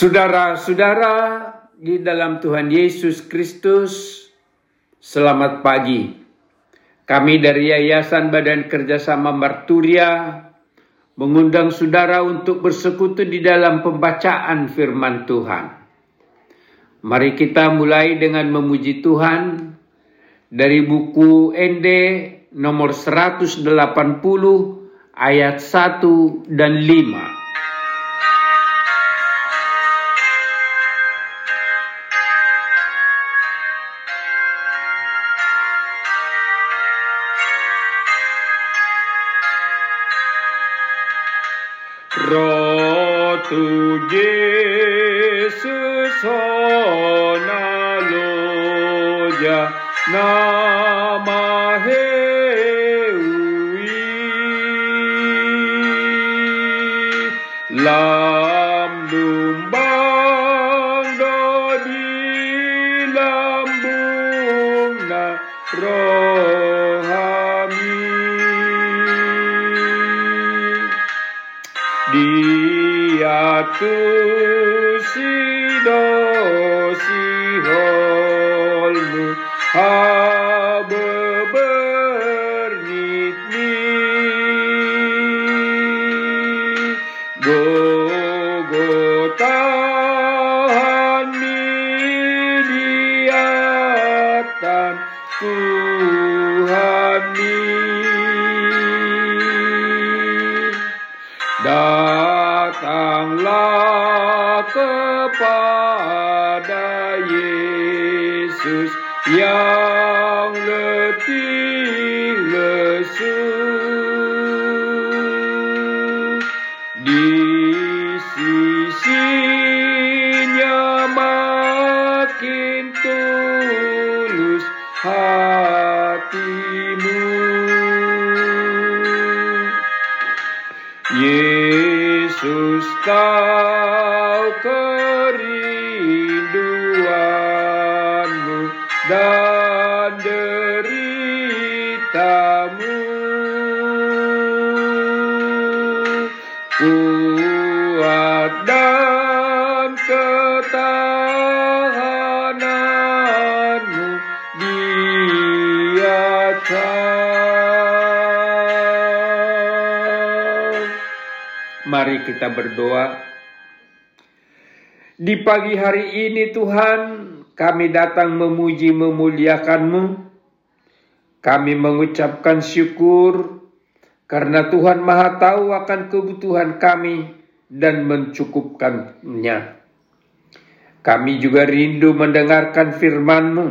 Saudara-saudara di dalam Tuhan Yesus Kristus, selamat pagi. Kami dari Yayasan Badan Kerjasama Marturia mengundang saudara untuk bersekutu di dalam pembacaan firman Tuhan. Mari kita mulai dengan memuji Tuhan dari buku ND nomor 180 ayat 1 dan 5. Ratu Jesus Hallelujah Nama Heui Lam Lu dia tu si do si holmu habe Datanglah kepada Yesus yang letih Yesus kau kerinduanmu dan deritamu kuat dan ketahananmu dia tahu. Mari kita berdoa. Di pagi hari ini Tuhan, kami datang memuji memuliakan-Mu. Kami mengucapkan syukur karena Tuhan Maha Tahu akan kebutuhan kami dan mencukupkannya. Kami juga rindu mendengarkan firman-Mu.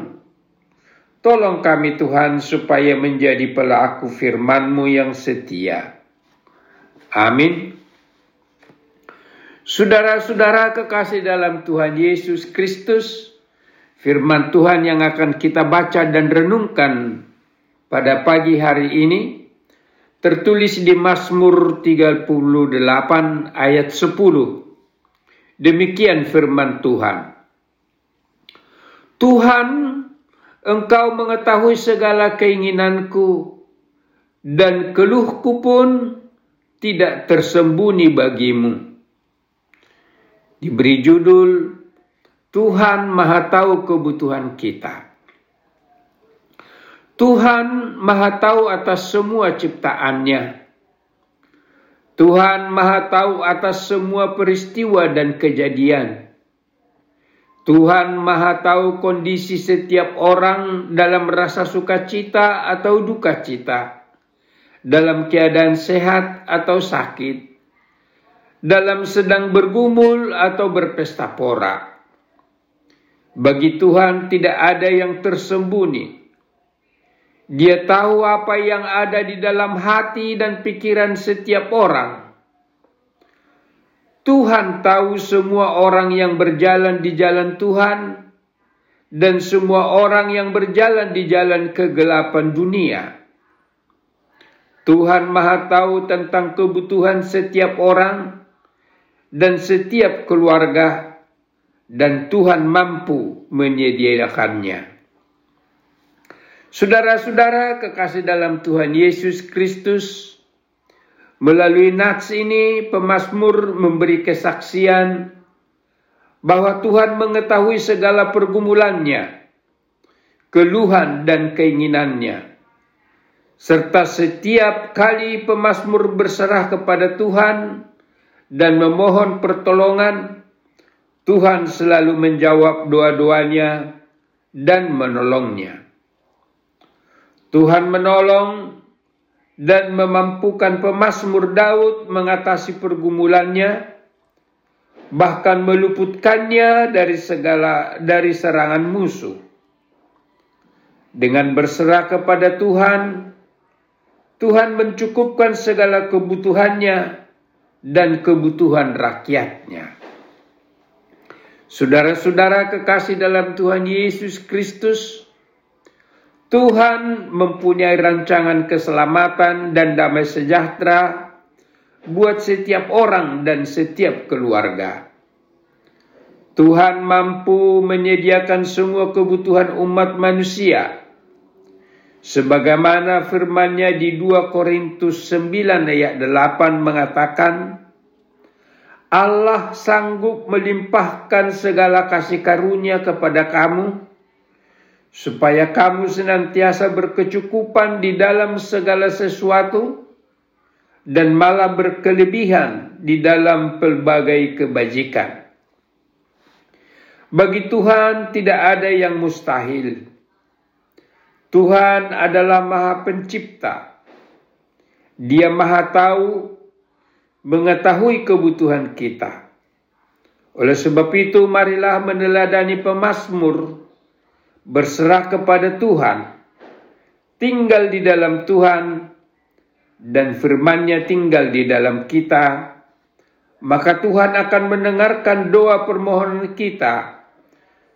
Tolong kami Tuhan supaya menjadi pelaku firman-Mu yang setia. Amin. Saudara-saudara kekasih dalam Tuhan Yesus Kristus, firman Tuhan yang akan kita baca dan renungkan pada pagi hari ini tertulis di Mazmur 38 ayat 10. Demikian firman Tuhan. Tuhan, Engkau mengetahui segala keinginanku dan keluhku pun tidak tersembunyi bagimu. Diberi judul Tuhan Maha Tahu kebutuhan kita. Tuhan Maha Tahu atas semua ciptaannya. Tuhan Maha Tahu atas semua peristiwa dan kejadian. Tuhan Maha Tahu kondisi setiap orang dalam rasa sukacita atau duka cita, dalam keadaan sehat atau sakit, dalam sedang bergumul atau berpesta pora. Bagi Tuhan tidak ada yang tersembunyi. Dia tahu apa yang ada di dalam hati dan pikiran setiap orang. Tuhan tahu semua orang yang berjalan di jalan Tuhan dan semua orang yang berjalan di jalan kegelapan dunia. Tuhan Maha Tahu tentang kebutuhan setiap orang dan setiap keluarga dan Tuhan mampu menyediakannya. Saudara-saudara kekasih dalam Tuhan Yesus Kristus, melalui nats ini pemazmur memberi kesaksian bahwa Tuhan mengetahui segala pergumulannya, keluhan dan keinginannya. Serta setiap kali pemazmur berserah kepada Tuhan dan memohon pertolongan, Tuhan selalu menjawab doa-doanya dan menolongnya. Tuhan menolong dan memampukan pemazmur Daud mengatasi pergumulannya bahkan meluputkannya dari segala dari serangan musuh. Dengan berserah kepada Tuhan, Tuhan mencukupkan segala kebutuhannya dan kebutuhan rakyatnya. Saudara-saudara kekasih dalam Tuhan Yesus Kristus, Tuhan mempunyai rancangan keselamatan dan damai sejahtera buat setiap orang dan setiap keluarga. Tuhan mampu menyediakan semua kebutuhan umat manusia. Sebagaimana firman-Nya di 2 Korintus 9 ayat 8 mengatakan, Allah sanggup melimpahkan segala kasih karunia kepada kamu, supaya kamu senantiasa berkecukupan di dalam segala sesuatu, dan malah berkelebihan di dalam pelbagai kebajikan. Bagi Tuhan tidak ada yang mustahil. Tuhan adalah Maha Pencipta. Dia Maha Tahu, mengetahui kebutuhan kita. Oleh sebab itu, marilah meneladani pemazmur, berserah kepada Tuhan, tinggal di dalam Tuhan, dan firman-Nya tinggal di dalam kita, maka Tuhan akan mendengarkan doa permohonan kita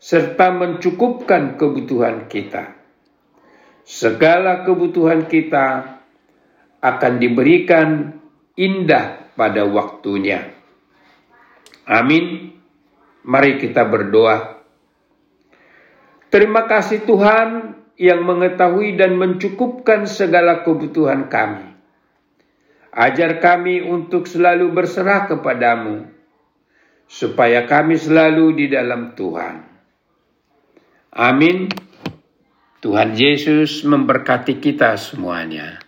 serta mencukupkan kebutuhan kita. Segala kebutuhan kita akan diberikan indah pada waktunya. Amin. Mari kita berdoa. Terima kasih Tuhan yang mengetahui dan mencukupkan segala kebutuhan kami. Ajar kami untuk selalu berserah kepadamu, supaya kami selalu di dalam Tuhan. Amin. Tuhan Yesus memberkati kita semuanya.